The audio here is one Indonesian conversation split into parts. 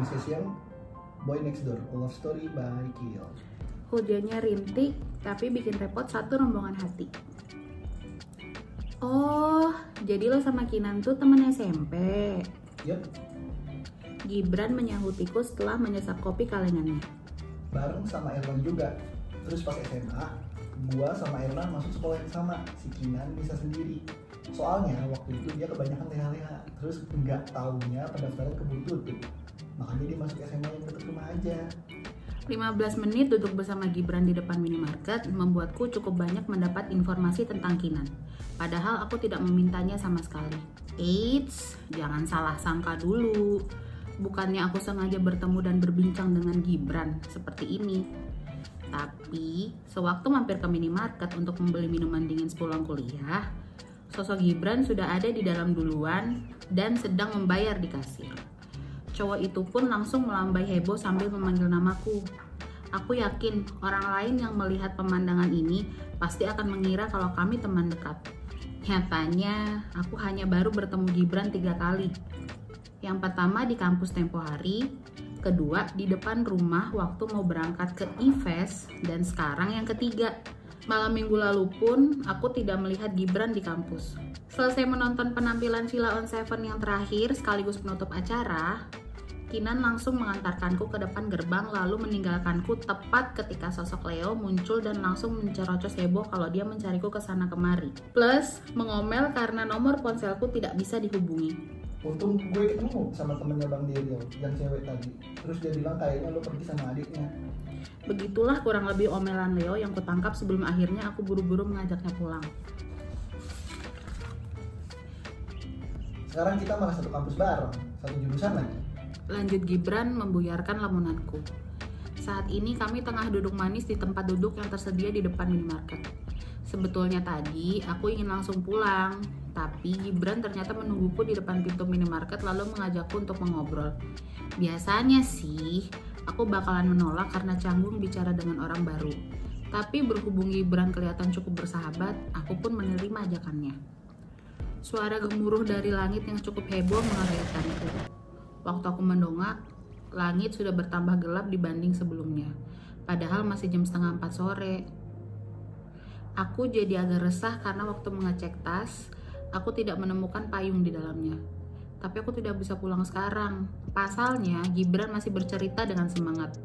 Musician, Boy Next Door, A Love Story by Kill. Hujannya rintik, tapi bikin repot satu rombongan hati. Oh, jadi lo sama Kinan tuh temen SMP. Yup, Gibran menyahutiku setelah menyesap kopi kalengannya. bareng sama Erlan juga. Terus pas SMA, gua sama Erlan masuk sekolah yang sama. Si Kinan bisa sendiri. Soalnya waktu itu dia kebanyakan leha-leha. Terus nggak taunya pendaftaran keburu tutup. Makanya dia masuk SMA yang dekat rumah aja. 15 menit duduk bersama Gibran di depan minimarket membuatku cukup banyak mendapat informasi tentang Kinan. Padahal aku tidak memintanya sama sekali. Eits, jangan salah sangka dulu. Bukannya aku sengaja bertemu dan berbincang dengan Gibran seperti ini. Tapi, sewaktu mampir ke minimarket untuk membeli minuman dingin sepulang kuliah, sosok Gibran sudah ada di dalam duluan dan sedang membayar di kasir. Cowok itu pun langsung melambai heboh sambil memanggil namaku. Aku yakin orang lain yang melihat pemandangan ini pasti akan mengira kalau kami teman dekat. Nyatanya, aku hanya baru bertemu Gibran tiga kali. Yang pertama di kampus tempo hari, kedua di depan rumah waktu mau berangkat ke IFES, dan sekarang yang ketiga. Malam minggu lalu pun aku tidak melihat Gibran di kampus. Selesai menonton penampilan Sheila on Seven yang terakhir sekaligus penutup acara, Kinan langsung mengantarkanku ke depan gerbang lalu meninggalkanku tepat ketika sosok Leo muncul dan langsung mencerocos heboh kalau dia mencariku ke sana kemari. Plus, mengomel karena nomor ponselku tidak bisa dihubungi. Untung gue ketemu sama temennya Bang Derio yang cewek tadi. Terus dia bilang kayaknya lo pergi sama adiknya. Begitulah kurang lebih omelan Leo yang kutangkap sebelum akhirnya aku buru-buru mengajaknya pulang. Sekarang kita malah satu kampus bareng, satu jurusan lagi. Lanjut Gibran membuyarkan lamunanku. Saat ini kami tengah duduk manis di tempat duduk yang tersedia di depan minimarket. Sebetulnya tadi aku ingin langsung pulang, tapi Gibran ternyata menungguku di depan pintu minimarket lalu mengajakku untuk mengobrol. Biasanya sih, aku bakalan menolak karena canggung bicara dengan orang baru. Tapi berhubung Gibran kelihatan cukup bersahabat, aku pun menerima ajakannya. Suara gemuruh dari langit yang cukup heboh mengagetkanku. Waktu aku mendongak, langit sudah bertambah gelap dibanding sebelumnya. Padahal masih jam setengah empat sore. Aku jadi agak resah karena waktu mengecek tas, aku tidak menemukan payung di dalamnya. Tapi aku tidak bisa pulang sekarang. Pasalnya, Gibran masih bercerita dengan semangat.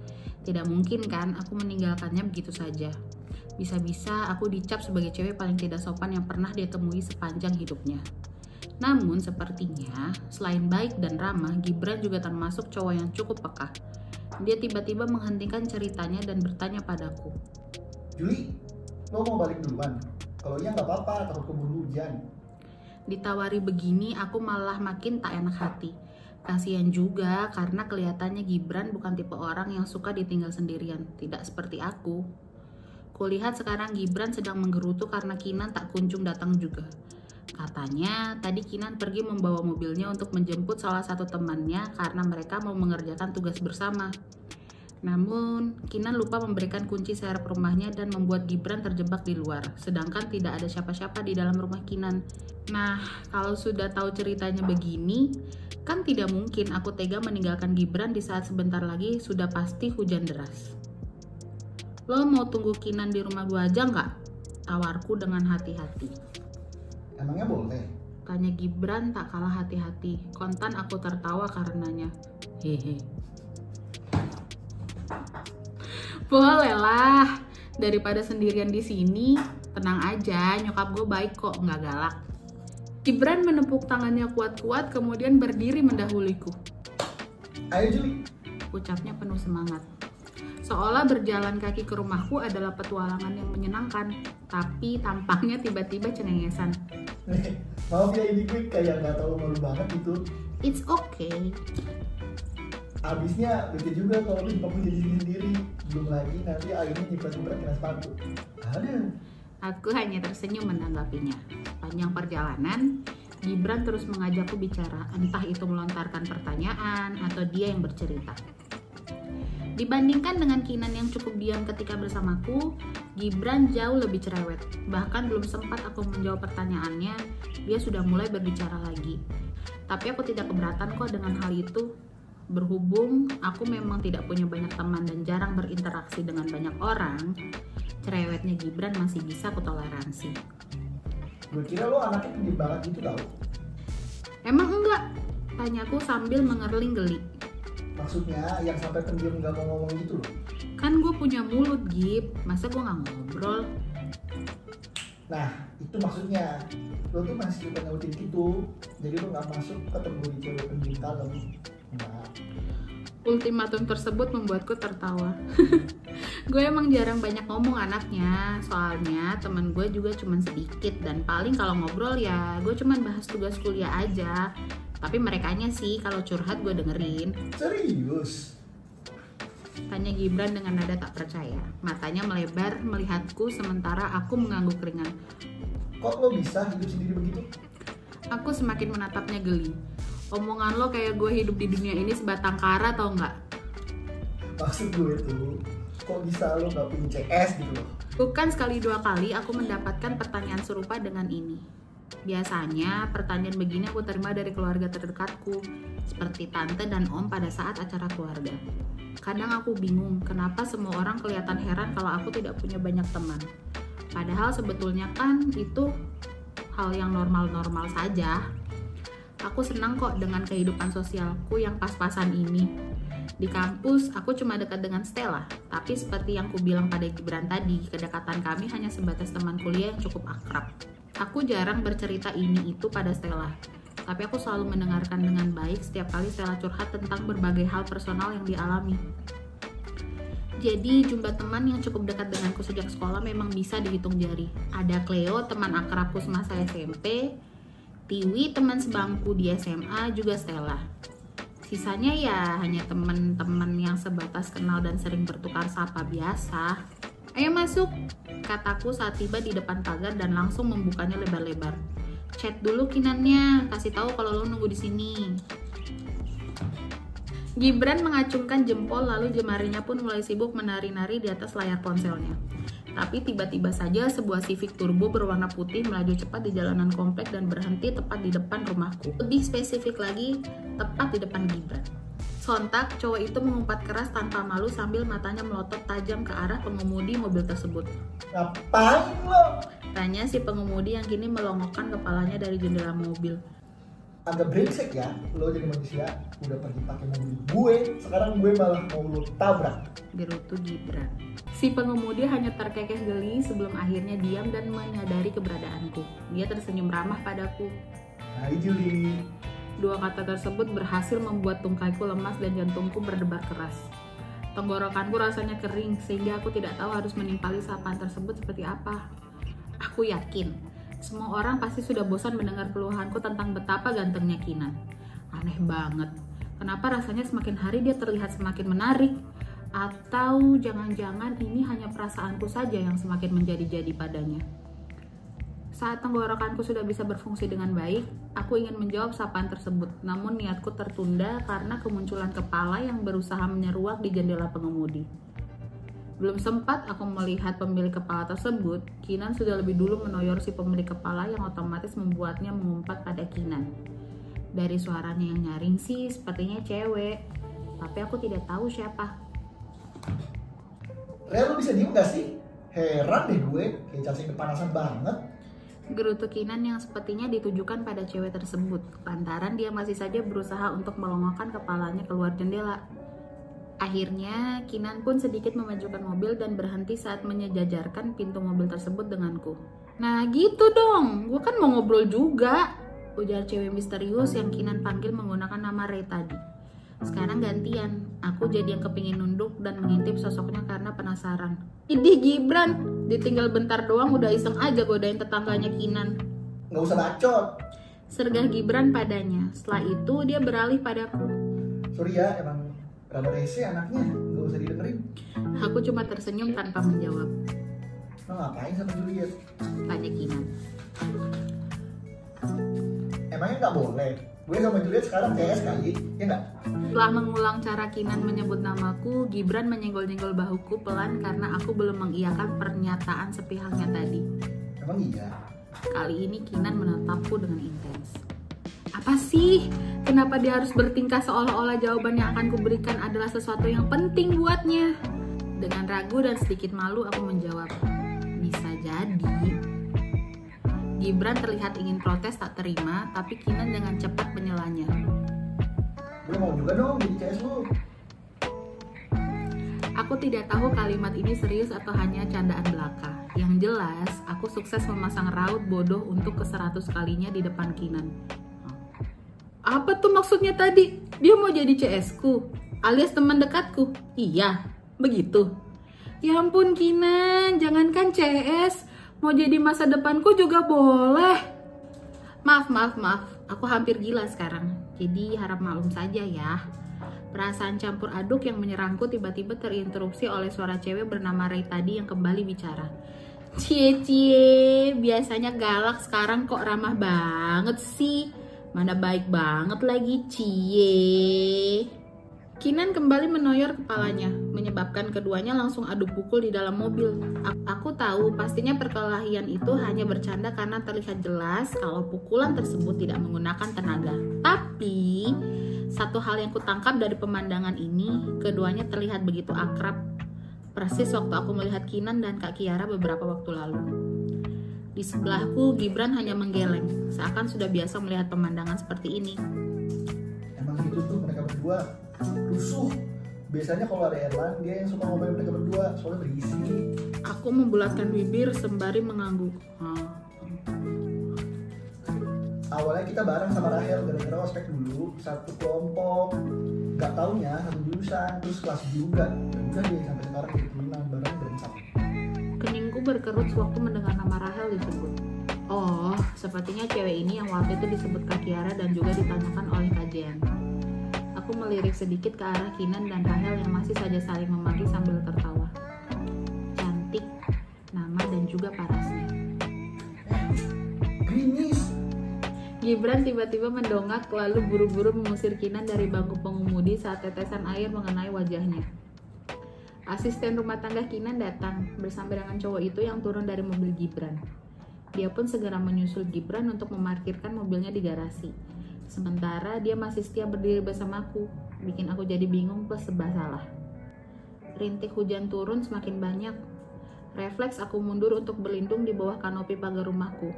Tidak mungkin kan aku meninggalkannya begitu saja. Bisa-bisa aku dicap sebagai cewek paling tidak sopan yang pernah dia temui sepanjang hidupnya. Namun sepertinya, selain baik dan ramah, Gibran juga termasuk cowok yang cukup peka. Dia tiba-tiba menghentikan ceritanya dan bertanya padaku. Juli, lo mau balik duluan? Kalau iya nggak apa-apa, takut keburu hujan. Ditawari begini, aku malah makin tak enak hati. Kasihan juga karena kelihatannya Gibran bukan tipe orang yang suka ditinggal sendirian, tidak seperti aku. Kulihat sekarang Gibran sedang menggerutu karena Kinan tak kunjung datang juga. Katanya tadi Kinan pergi membawa mobilnya untuk menjemput salah satu temannya karena mereka mau mengerjakan tugas bersama. Namun, Kinan lupa memberikan kunci serep rumahnya dan membuat Gibran terjebak di luar, sedangkan tidak ada siapa-siapa di dalam rumah Kinan. Nah, kalau sudah tahu ceritanya begini, kan tidak mungkin aku tega meninggalkan Gibran di saat sebentar lagi sudah pasti hujan deras. Lo mau tunggu Kinan di rumah gua aja nggak? Tawarku dengan hati-hati. Emangnya boleh? Tanya Gibran tak kalah hati-hati. Kontan aku tertawa karenanya. Hehe. Boleh lah. Daripada sendirian di sini, tenang aja. Nyokap gue baik kok, nggak galak. Gibran menepuk tangannya kuat-kuat, kemudian berdiri mendahuluiku. Ayo Juli. Ucapnya penuh semangat. Seolah berjalan kaki ke rumahku adalah petualangan yang menyenangkan, tapi tampaknya tiba-tiba cengengesan. Maaf ya ini gue kayak nggak tahu malu banget gitu. It's okay. Abisnya bete juga kalau lu lu jadi sendiri. Belum lagi nanti akhirnya nyiprat-nyiprat kena sepatu. Aduh. Aku hanya tersenyum menanggapinya. Panjang perjalanan, Gibran terus mengajakku bicara, entah itu melontarkan pertanyaan atau dia yang bercerita. Dibandingkan dengan Kinan yang cukup diam ketika bersamaku, Gibran jauh lebih cerewet. Bahkan belum sempat aku menjawab pertanyaannya, dia sudah mulai berbicara lagi. Tapi aku tidak keberatan kok dengan hal itu. Berhubung aku memang tidak punya banyak teman dan jarang berinteraksi dengan banyak orang, cerewetnya Gibran masih bisa kutoleransi. Gue kira lo anaknya pendiam banget gitu tau. Emang enggak? Tanyaku sambil mengerling geli. Maksudnya yang sampai pendiam nggak mau ngomong gitu loh. Kan gue punya mulut, Gib. Masa gue nggak ngobrol? Nah, itu maksudnya lo tuh masih suka nyautin gitu. Jadi lo nggak masuk kategori cewek pendiam kalem. Nah, Ultimatum tersebut membuatku tertawa. gue emang jarang banyak ngomong anaknya, soalnya temen gue juga cuman sedikit dan paling kalau ngobrol ya gue cuman bahas tugas kuliah aja. Tapi merekanya sih kalau curhat gue dengerin. serius. Tanya Gibran dengan nada tak percaya. Matanya melebar melihatku sementara aku mengangguk ringan. Kok lo bisa hidup sendiri begitu? Aku semakin menatapnya geli. Omongan lo kayak gue hidup di dunia ini sebatang kara tau nggak? Maksud gue tuh, kok bisa lo nggak punya CS gitu loh? Bukan sekali dua kali aku mendapatkan pertanyaan serupa dengan ini. Biasanya pertanyaan begini aku terima dari keluarga terdekatku, seperti tante dan om pada saat acara keluarga. Kadang aku bingung kenapa semua orang kelihatan heran kalau aku tidak punya banyak teman. Padahal sebetulnya kan itu hal yang normal-normal saja. Aku senang kok dengan kehidupan sosialku yang pas-pasan ini. Di kampus, aku cuma dekat dengan Stella, tapi seperti yang ku bilang pada Gibran tadi, kedekatan kami hanya sebatas teman kuliah yang cukup akrab. Aku jarang bercerita ini itu pada Stella, tapi aku selalu mendengarkan dengan baik setiap kali Stella curhat tentang berbagai hal personal yang dialami. Jadi jumlah teman yang cukup dekat denganku sejak sekolah memang bisa dihitung jari. Ada Cleo, teman akrabku semasa SMP, Tiwi, teman sebangku di SMA, juga Stella. Sisanya ya hanya teman-teman yang sebatas kenal dan sering bertukar sapa biasa. Ayo masuk, kataku saat tiba di depan pagar dan langsung membukanya lebar-lebar. Chat dulu kinannya, kasih tahu kalau lo nunggu di sini. Gibran mengacungkan jempol lalu jemarinya pun mulai sibuk menari-nari di atas layar ponselnya. Tapi tiba-tiba saja sebuah Civic Turbo berwarna putih melaju cepat di jalanan komplek dan berhenti tepat di depan rumahku. Lebih spesifik lagi, tepat di depan Gibran. Sontak, cowok itu mengumpat keras tanpa malu sambil matanya melotot tajam ke arah pengemudi mobil tersebut. Ngapain lo? Tanya si pengemudi yang kini melongokkan kepalanya dari jendela mobil. Agak brengsek ya, lo jadi manusia udah pergi pakai mobil gue, sekarang gue malah mau lo tabrak. Gerutu Gibran. Si pengemudi hanya terkekeh geli sebelum akhirnya diam dan menyadari keberadaanku. Dia tersenyum ramah padaku. Hai Juli, Dua kata tersebut berhasil membuat tungkaiku lemas dan jantungku berdebar keras. Tenggorokanku rasanya kering sehingga aku tidak tahu harus menimpali sapaan tersebut seperti apa. Aku yakin semua orang pasti sudah bosan mendengar keluhanku tentang betapa gantengnya Kinan. Aneh banget. Kenapa rasanya semakin hari dia terlihat semakin menarik? Atau jangan-jangan ini hanya perasaanku saja yang semakin menjadi-jadi padanya? Saat tenggorokanku sudah bisa berfungsi dengan baik, aku ingin menjawab sapaan tersebut. Namun niatku tertunda karena kemunculan kepala yang berusaha menyeruak di jendela pengemudi. Belum sempat aku melihat pemilik kepala tersebut, Kinan sudah lebih dulu menoyor si pemilik kepala yang otomatis membuatnya mengumpat pada Kinan. Dari suaranya yang nyaring sih sepertinya cewek, tapi aku tidak tahu siapa. Rea lo bisa diem gak sih? Heran deh gue, kayak cacing kepanasan banget. Gerutu Kinan yang sepertinya ditujukan pada cewek tersebut, lantaran dia masih saja berusaha untuk melongokkan kepalanya keluar jendela. Akhirnya, Kinan pun sedikit memajukan mobil dan berhenti saat menyejajarkan pintu mobil tersebut denganku. Nah gitu dong, gue kan mau ngobrol juga, ujar cewek misterius yang Kinan panggil menggunakan nama Ray tadi. Sekarang gantian, aku jadi yang kepingin nunduk dan mengintip sosoknya karena penasaran. Idih Gibran, ditinggal bentar doang udah iseng aja godain tetangganya Kinan. Nggak usah bacot. Sergah Gibran padanya. Setelah itu dia beralih padaku. Sorry ya, emang rada rese anaknya, nggak usah didengerin. Aku cuma tersenyum tanpa menjawab. Lo ngapain sama Juliet? Tanya Kinan. Emangnya nggak boleh? Gue sama Juliet sekarang CS kali, ya nggak? Setelah mengulang cara Kinan menyebut namaku, Gibran menyenggol-nyenggol bahuku pelan karena aku belum mengiyakan pernyataan sepihaknya tadi. Emang iya? Kali ini Kinan menatapku dengan intens. Apa sih? Kenapa dia harus bertingkah seolah-olah jawaban yang akan kuberikan adalah sesuatu yang penting buatnya? Dengan ragu dan sedikit malu aku menjawab, bisa jadi. Gibran terlihat ingin protes tak terima, tapi Kinan dengan cepat menyelanya. Gue mau juga dong jadi CS lu. Aku tidak tahu kalimat ini serius atau hanya candaan belaka. Yang jelas, aku sukses memasang raut bodoh untuk ke seratus kalinya di depan Kinan. Apa tuh maksudnya tadi? Dia mau jadi CS ku, alias teman dekatku. Iya, begitu. Ya ampun Kinan, jangankan CS, mau jadi masa depanku juga boleh. Maaf, maaf, maaf. Aku hampir gila sekarang. Jadi harap maklum saja ya. Perasaan campur aduk yang menyerangku tiba-tiba terinterupsi oleh suara cewek bernama Ray tadi yang kembali bicara. Cie cie, biasanya galak sekarang kok ramah banget sih. Mana baik banget lagi cie. Kinan kembali menoyor kepalanya, menyebabkan keduanya langsung adu pukul di dalam mobil. Aku tahu pastinya perkelahian itu hanya bercanda karena terlihat jelas kalau pukulan tersebut tidak menggunakan tenaga. Tapi satu hal yang kutangkap dari pemandangan ini, keduanya terlihat begitu akrab. Persis waktu aku melihat Kinan dan Kak Kiara beberapa waktu lalu. Di sebelahku, Gibran hanya menggeleng, seakan sudah biasa melihat pemandangan seperti ini. Emang gitu tuh mereka berdua rusuh. Biasanya kalau ada Erlan dia yang suka ngomongin mereka berdua soalnya berisi. Aku membulatkan bibir sembari mengangguk. Ah, Awalnya kita bareng sama Rahel gara-gara ospek dulu satu kelompok. Gak taunya satu jurusan terus kelas juga. Dan udah deh sampai sekarang berkerut sewaktu mendengar nama Rahel disebut. Oh, sepertinya cewek ini yang waktu itu disebut Kak Kiara dan juga ditanyakan oleh Kajian. Aku melirik sedikit ke arah Kinan dan Rahel yang masih saja saling memanggil sambil tertawa. Cantik, nama dan juga parasnya. Grimis. Gibran tiba-tiba mendongak lalu buru-buru mengusir Kinan dari bangku pengemudi saat tetesan air mengenai wajahnya. Asisten rumah tangga Kinan datang bersama dengan cowok itu yang turun dari mobil Gibran. Dia pun segera menyusul Gibran untuk memarkirkan mobilnya di garasi. Sementara dia masih setia berdiri bersamaku, bikin aku jadi bingung plus sebah salah. Rintik hujan turun semakin banyak. Refleks aku mundur untuk berlindung di bawah kanopi pagar rumahku.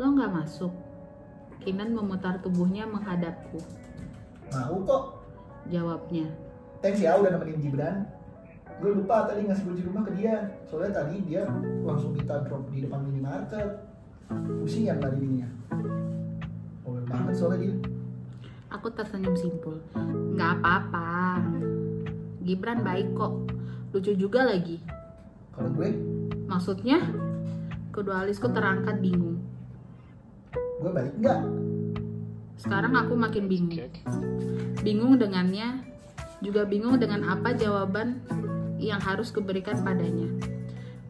Lo nggak masuk? Kinan memutar tubuhnya menghadapku. Mau kok. Jawabnya, Thanks ya udah nemenin Gibran. Gue lupa tadi ngasih kunci rumah ke dia. Soalnya tadi dia langsung kita drop di depan minimarket. Pusing ya tadi ininya. Bawel banget soalnya dia. aku tersenyum simpul. Nggak apa-apa. Gibran baik kok. Lucu juga lagi. Kalau gue, Maksudnya? Kedua alisku terangkat bingung. gue baik nggak? Sekarang aku makin bingung. Bingung dengannya, juga bingung dengan apa jawaban yang harus kuberikan padanya.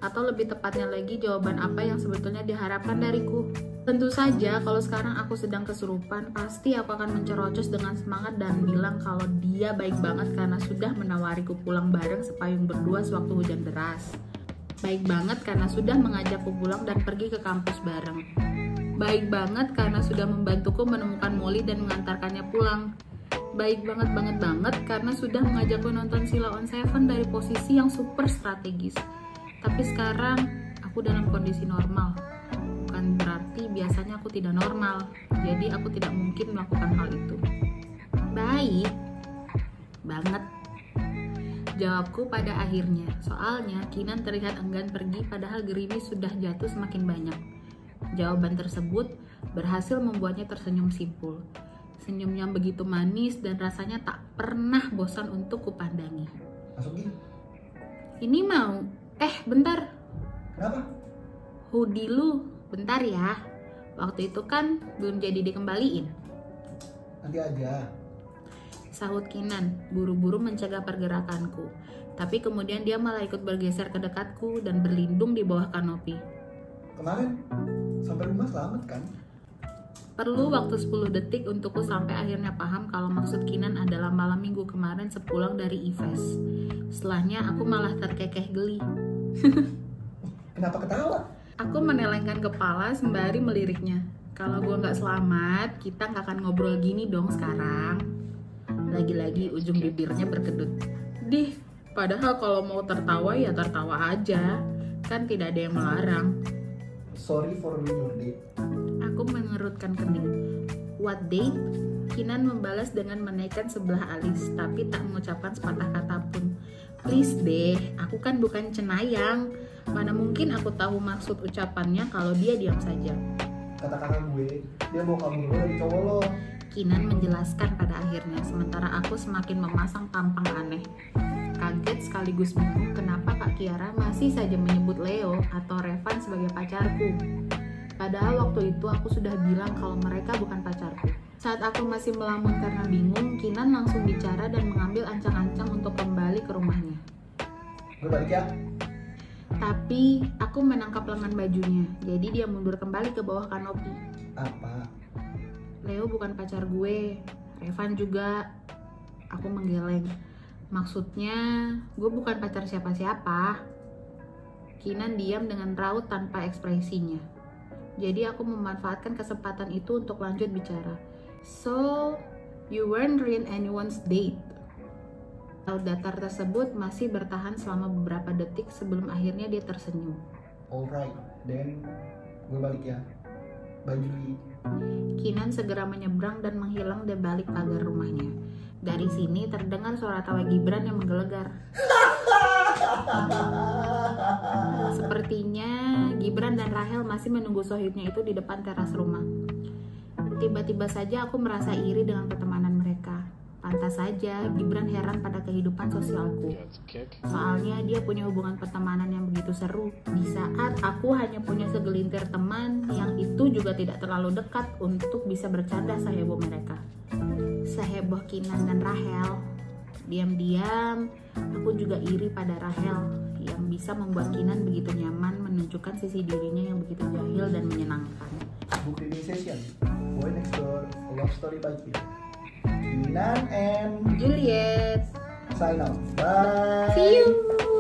Atau lebih tepatnya lagi jawaban apa yang sebetulnya diharapkan dariku. Tentu saja kalau sekarang aku sedang kesurupan, pasti aku akan mencerocos dengan semangat dan bilang kalau dia baik banget karena sudah menawariku pulang bareng sepayung berdua sewaktu hujan deras. Baik banget karena sudah mengajakku pulang dan pergi ke kampus bareng. Baik banget karena sudah membantuku menemukan Molly dan mengantarkannya pulang. Baik banget banget banget karena sudah mengajakku nonton Sila on Seven dari posisi yang super strategis. Tapi sekarang aku dalam kondisi normal. Bukan berarti biasanya aku tidak normal. Jadi aku tidak mungkin melakukan hal itu. Baik. Banget. Jawabku pada akhirnya, soalnya Kinan terlihat enggan pergi padahal gerimis sudah jatuh semakin banyak. Jawaban tersebut berhasil membuatnya tersenyum simpul. Senyum yang begitu manis dan rasanya tak pernah bosan untuk kupandangi. Masuk Gi. Ini mau, eh bentar, Kenapa? hoodie lu bentar ya. Waktu itu kan belum jadi dikembaliin. Nanti aja. Sahut Kinan, buru-buru mencegah pergerakanku. Tapi kemudian dia malah ikut bergeser ke dekatku dan berlindung di bawah kanopi. Kemarin sampai rumah selamat kan? Perlu waktu 10 detik untukku sampai akhirnya paham kalau maksud Kinan adalah malam minggu kemarin sepulang dari Ives. Setelahnya aku malah terkekeh geli. Kenapa ketawa? Aku menelengkan kepala sembari meliriknya. Kalau gue nggak selamat, kita nggak akan ngobrol gini dong sekarang. Lagi-lagi ujung bibirnya berkedut. Dih, padahal kalau mau tertawa ya tertawa aja. Kan tidak ada yang melarang. Sorry for your date. Aku mengerutkan kening. What date? Kinan membalas dengan menaikkan sebelah alis, tapi tak mengucapkan sepatah kata pun. Please deh, aku kan bukan cenayang. Mana mungkin aku tahu maksud ucapannya kalau dia diam saja. Kata kakak gue, dia mau kamu dulu dari cowok lo. Kinan menjelaskan pada akhirnya, sementara aku semakin memasang tampang aneh. Kaget sekaligus bingung kenapa Kak Kiara masih saja menyebut Leo atau Revan sebagai pacarku. Padahal waktu itu aku sudah bilang kalau mereka bukan pacarku. Saat aku masih melamun karena bingung, Kinan langsung bicara dan mengambil ancang-ancang untuk kembali ke rumahnya. Gue balik ya. Tapi aku menangkap lengan bajunya, jadi dia mundur kembali ke bawah kanopi. Apa? Leo bukan pacar gue, Revan juga. Aku menggeleng. Maksudnya, gue bukan pacar siapa-siapa. Kinan diam dengan raut tanpa ekspresinya. Jadi aku memanfaatkan kesempatan itu untuk lanjut bicara. So, you weren't really anyone's date. Laut datar tersebut masih bertahan selama beberapa detik sebelum akhirnya dia tersenyum. Alright, then gue balik ya. Bye Juli. Kinan segera menyeberang dan menghilang di balik pagar rumahnya. Dari sini terdengar suara tawa Gibran yang menggelegar. Sepertinya Gibran dan Rahel masih menunggu sohibnya itu di depan teras rumah. Tiba-tiba saja aku merasa iri dengan pertemanan. Pantas saja Gibran heran pada kehidupan sosialku. Soalnya dia punya hubungan pertemanan yang begitu seru. Di saat aku hanya punya segelintir teman yang itu juga tidak terlalu dekat untuk bisa bercanda seheboh mereka. Seheboh Kinan dan Rahel. Diam-diam, aku juga iri pada Rahel yang bisa membuat Kinan begitu nyaman menunjukkan sisi dirinya yang begitu jahil dan menyenangkan. Book reading session. Boy Next Door, love story by Kinan and Juliet, sign out. Bye. see you.